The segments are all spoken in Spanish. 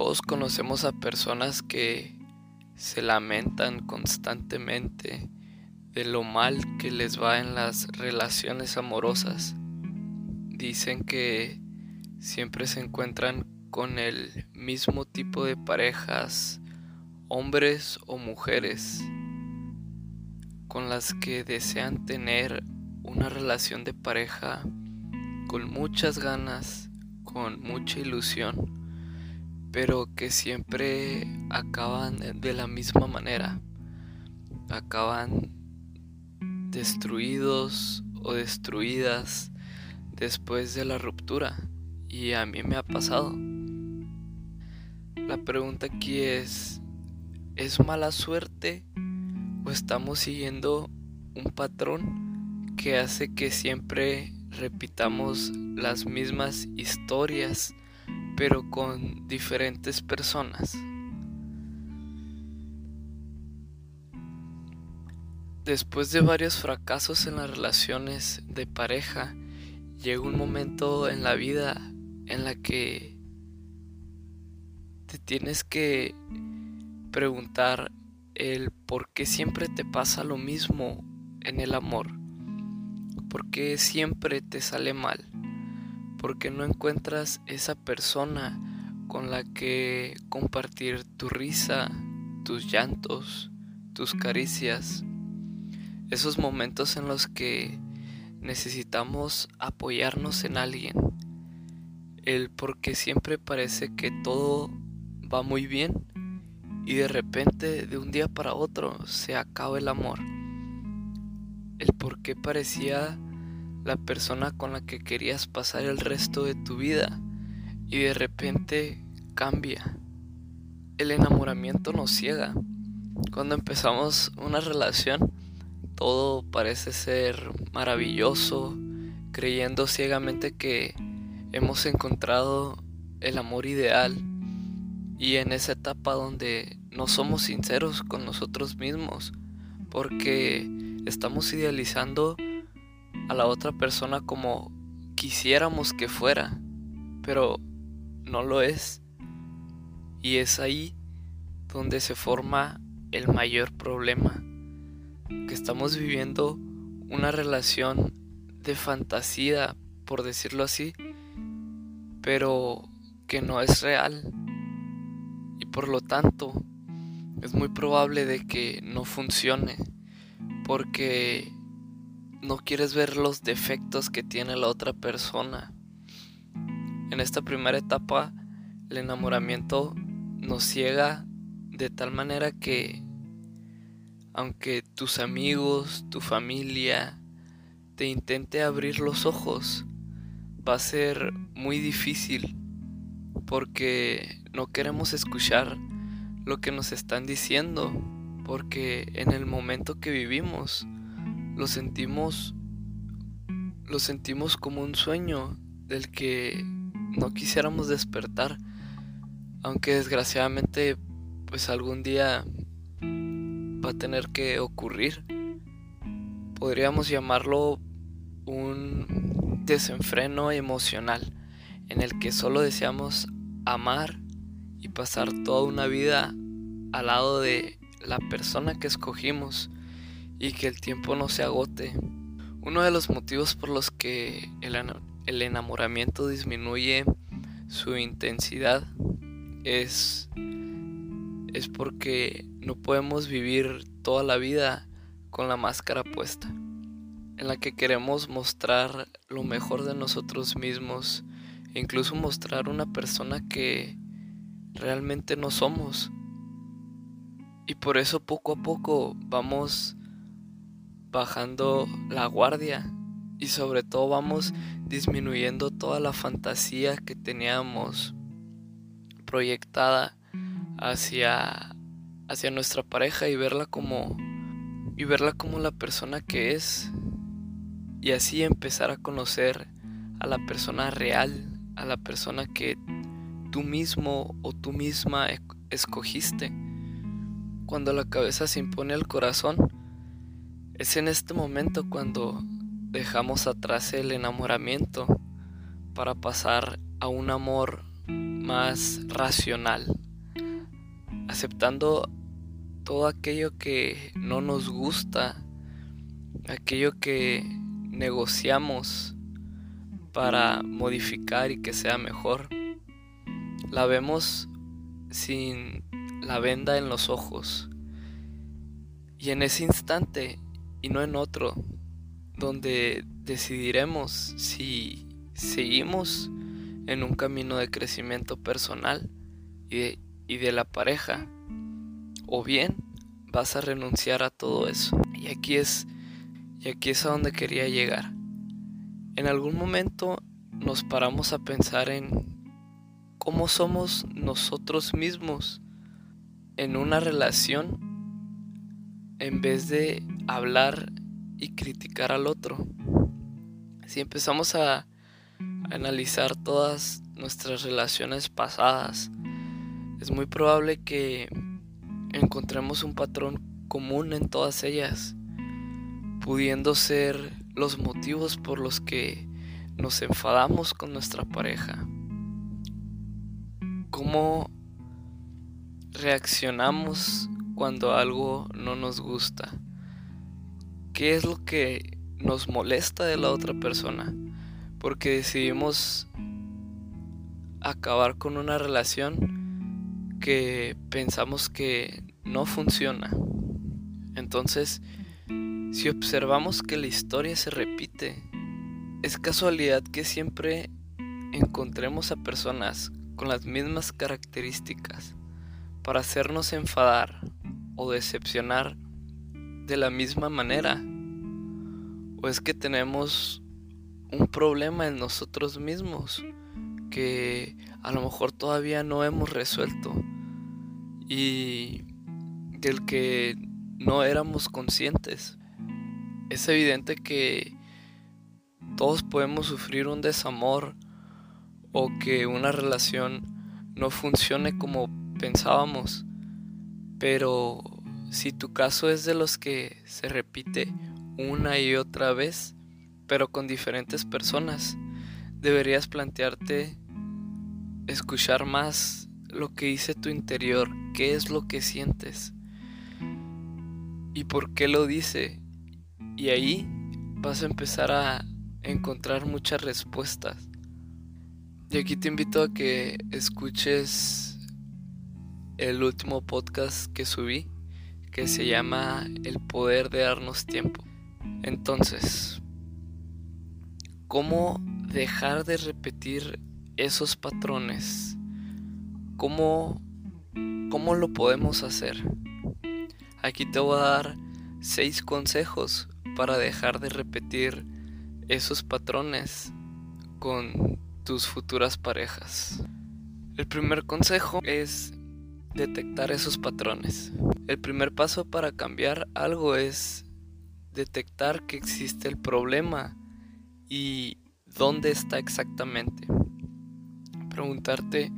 Todos conocemos a personas que se lamentan constantemente de lo mal que les va en las relaciones amorosas. Dicen que siempre se encuentran con el mismo tipo de parejas, hombres o mujeres, con las que desean tener una relación de pareja con muchas ganas, con mucha ilusión pero que siempre acaban de la misma manera. Acaban destruidos o destruidas después de la ruptura. Y a mí me ha pasado. La pregunta aquí es, ¿es mala suerte o estamos siguiendo un patrón que hace que siempre repitamos las mismas historias pero con diferentes personas. Después de varios fracasos en las relaciones de pareja, llega un momento en la vida en la que te tienes que preguntar el por qué siempre te pasa lo mismo en el amor, por qué siempre te sale mal porque no encuentras esa persona con la que compartir tu risa, tus llantos, tus caricias, esos momentos en los que necesitamos apoyarnos en alguien, el porque siempre parece que todo va muy bien y de repente de un día para otro se acaba el amor, el por qué parecía la persona con la que querías pasar el resto de tu vida y de repente cambia. El enamoramiento nos ciega. Cuando empezamos una relación, todo parece ser maravilloso, creyendo ciegamente que hemos encontrado el amor ideal y en esa etapa donde no somos sinceros con nosotros mismos, porque estamos idealizando a la otra persona como quisiéramos que fuera, pero no lo es. Y es ahí donde se forma el mayor problema, que estamos viviendo una relación de fantasía, por decirlo así, pero que no es real. Y por lo tanto, es muy probable de que no funcione, porque no quieres ver los defectos que tiene la otra persona. En esta primera etapa, el enamoramiento nos ciega de tal manera que aunque tus amigos, tu familia te intente abrir los ojos, va a ser muy difícil porque no queremos escuchar lo que nos están diciendo, porque en el momento que vivimos lo sentimos lo sentimos como un sueño del que no quisiéramos despertar, aunque desgraciadamente pues algún día va a tener que ocurrir. Podríamos llamarlo un desenfreno emocional en el que solo deseamos amar y pasar toda una vida al lado de la persona que escogimos y que el tiempo no se agote. Uno de los motivos por los que el, enamoramiento disminuye su intensidad es, es porque no podemos vivir toda la vida con la máscara puesta, en la que queremos mostrar lo mejor de nosotros mismos e incluso mostrar una persona que realmente no somos. Y por eso poco a poco vamos bajando la guardia y sobre todo vamos disminuyendo toda la fantasía que teníamos proyectada hacia hacia nuestra pareja y verla como y verla como la persona que es y así empezar a conocer a la persona real, a la persona que tú mismo o tú misma escogiste. Cuando la cabeza se impone al corazón, es en este momento cuando dejamos atrás el enamoramiento para pasar a un amor más racional, aceptando todo aquello que no nos gusta, aquello que negociamos para modificar y que sea mejor. La vemos sin la venda en los ojos. Y en ese instante, y no en otro, donde decidiremos si seguimos en un camino de crecimiento personal y de, y de la pareja, o bien vas a renunciar a todo eso. Y aquí es y aquí es a donde quería llegar. En algún momento nos paramos a pensar en cómo somos nosotros mismos en una relación en vez de hablar y criticar al otro. Si empezamos a analizar todas nuestras relaciones pasadas, es muy probable que encontremos un patrón común en todas ellas, pudiendo ser los motivos por los que nos enfadamos con nuestra pareja. ¿Cómo reaccionamos cuando algo no nos gusta? ¿Qué es lo que nos molesta de la otra persona? Porque decidimos acabar con una relación que pensamos que no funciona. Entonces, si observamos que la historia se repite, es casualidad que siempre encontremos a personas con las mismas características para hacernos enfadar o decepcionar de la misma manera. O es que tenemos un problema en nosotros mismos que a lo mejor todavía no hemos resuelto y del que no éramos conscientes. Es evidente que todos podemos sufrir un desamor o que una relación no funcione como pensábamos, pero si tu caso es de los que se repite una y otra vez, pero con diferentes personas, deberías plantearte escuchar más lo que dice tu interior, qué es lo que sientes y por qué lo dice. Y ahí vas a empezar a encontrar muchas respuestas. Y aquí te invito a que escuches el último podcast que subí, que se llama El poder de darnos tiempo. Entonces, ¿cómo dejar de repetir esos patrones? ¿Cómo, cómo lo podemos hacer? Aquí te voy a dar seis consejos para dejar de repetir esos patrones con tus futuras parejas. El primer consejo es detectar esos patrones. El primer paso para cambiar algo es detectar que existe el problema y dónde está exactamente. Preguntarte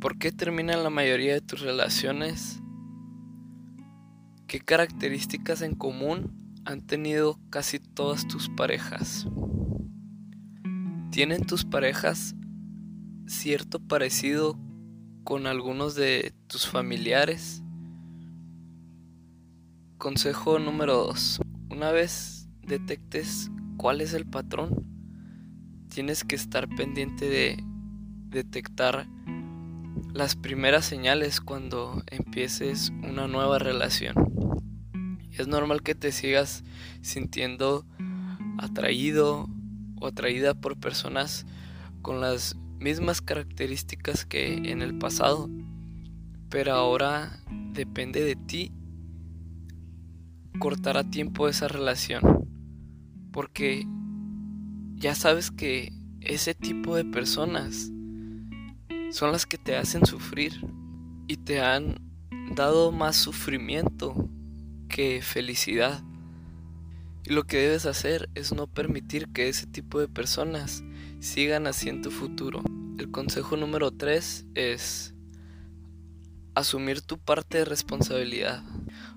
por qué terminan la mayoría de tus relaciones ¿Qué características en común han tenido casi todas tus parejas? ¿Tienen tus parejas cierto parecido con algunos de tus familiares? Consejo número 2. Una vez detectes cuál es el patrón, tienes que estar pendiente de detectar las primeras señales cuando empieces una nueva relación. Es normal que te sigas sintiendo atraído o atraída por personas con las mismas características que en el pasado, pero ahora depende de ti cortar a tiempo esa relación, porque ya sabes que ese tipo de personas son las que te hacen sufrir y te han dado más sufrimiento que felicidad. Y lo que debes hacer es no permitir que ese tipo de personas sigan así en tu futuro. El consejo número 3 es asumir tu parte de responsabilidad.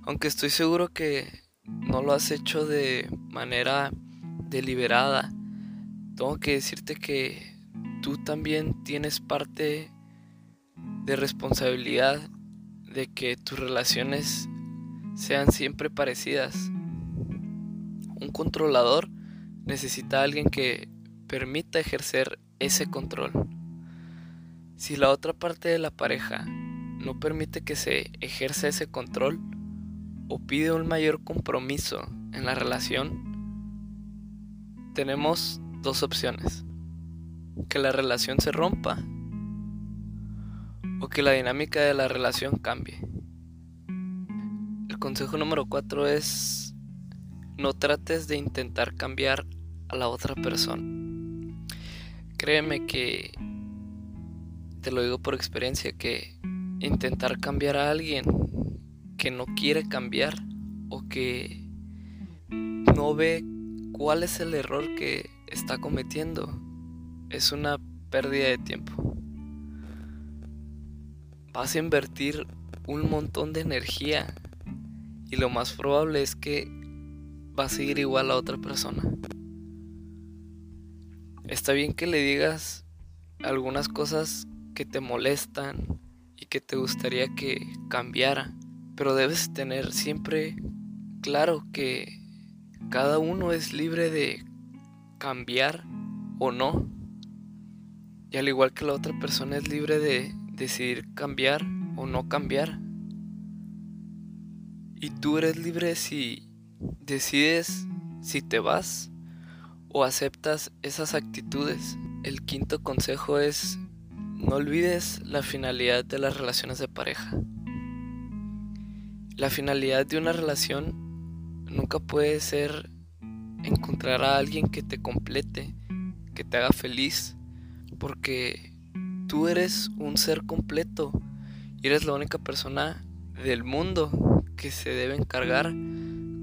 Aunque estoy seguro que no lo has hecho de manera deliberada, tengo que decirte que tú también tienes parte de responsabilidad de que tus relaciones sean siempre parecidas. Un controlador necesita a alguien que permita ejercer ese control. Si la otra parte de la pareja no permite que se ejerza ese control o pide un mayor compromiso en la relación, tenemos dos opciones. Que la relación se rompa o que la dinámica de la relación cambie. El consejo número cuatro es no trates de intentar cambiar a la otra persona. Créeme que, te lo digo por experiencia, que intentar cambiar a alguien que no quiere cambiar o que no ve cuál es el error que está cometiendo es una pérdida de tiempo. Vas a invertir un montón de energía y lo más probable es que va a seguir igual a otra persona. Está bien que le digas algunas cosas que te molestan y que te gustaría que cambiara, pero debes tener siempre claro que cada uno es libre de cambiar o no. Y al igual que la otra persona es libre de decidir cambiar o no cambiar. Y tú eres libre si decides si te vas o aceptas esas actitudes. El quinto consejo es no olvides la finalidad de las relaciones de pareja. La finalidad de una relación nunca puede ser encontrar a alguien que te complete, que te haga feliz, porque tú eres un ser completo y eres la única persona del mundo que se debe encargar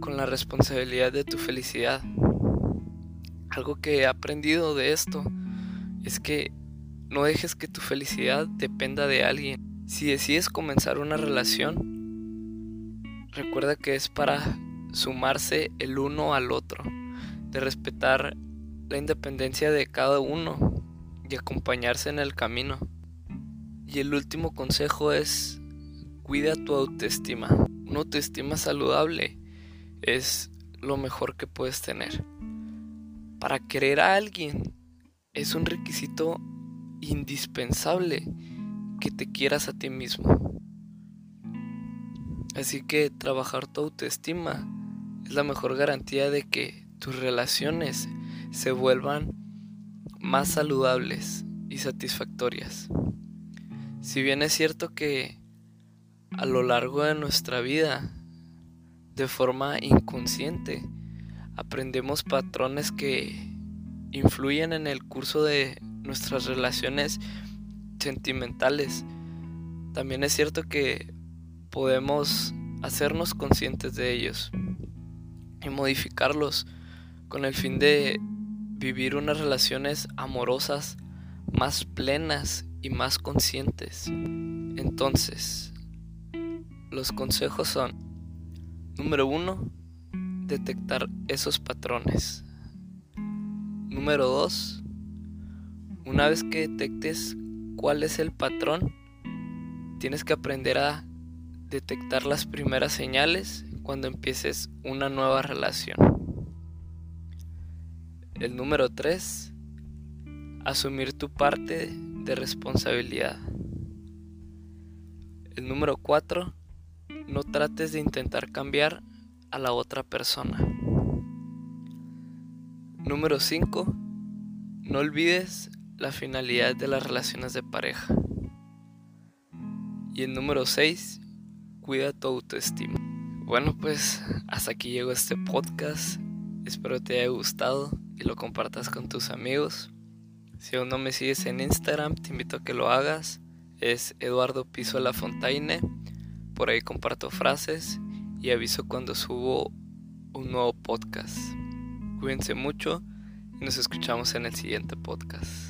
con la responsabilidad de tu felicidad. Algo que he aprendido de esto es que no dejes que tu felicidad dependa de alguien. Si decides comenzar una relación, recuerda que es para sumarse el uno al otro, de respetar la independencia de cada uno y acompañarse en el camino. Y el último consejo es cuida tu autoestima. Una autoestima saludable es lo mejor que puedes tener. Para querer a alguien es un requisito indispensable que te quieras a ti mismo. Así que trabajar tu autoestima es la mejor garantía de que tus relaciones se vuelvan más saludables y satisfactorias. Si bien es cierto que a lo largo de nuestra vida, de forma inconsciente, aprendemos patrones que influyen en el curso de nuestras relaciones sentimentales. También es cierto que podemos hacernos conscientes de ellos y modificarlos con el fin de vivir unas relaciones amorosas más plenas y más conscientes. Entonces, los consejos son, número uno, detectar esos patrones. Número dos, una vez que detectes cuál es el patrón, tienes que aprender a detectar las primeras señales cuando empieces una nueva relación. El número tres, asumir tu parte de responsabilidad. El número cuatro, no trates de intentar cambiar a la otra persona. Número 5. No olvides la finalidad de las relaciones de pareja. Y el número 6. Cuida tu autoestima. Bueno, pues hasta aquí llegó este podcast. Espero te haya gustado y lo compartas con tus amigos. Si aún no me sigues en Instagram, te invito a que lo hagas. Es Eduardo Piso La Fontaine. Por ahí comparto frases y aviso cuando subo un nuevo podcast. Cuídense mucho y nos escuchamos en el siguiente podcast.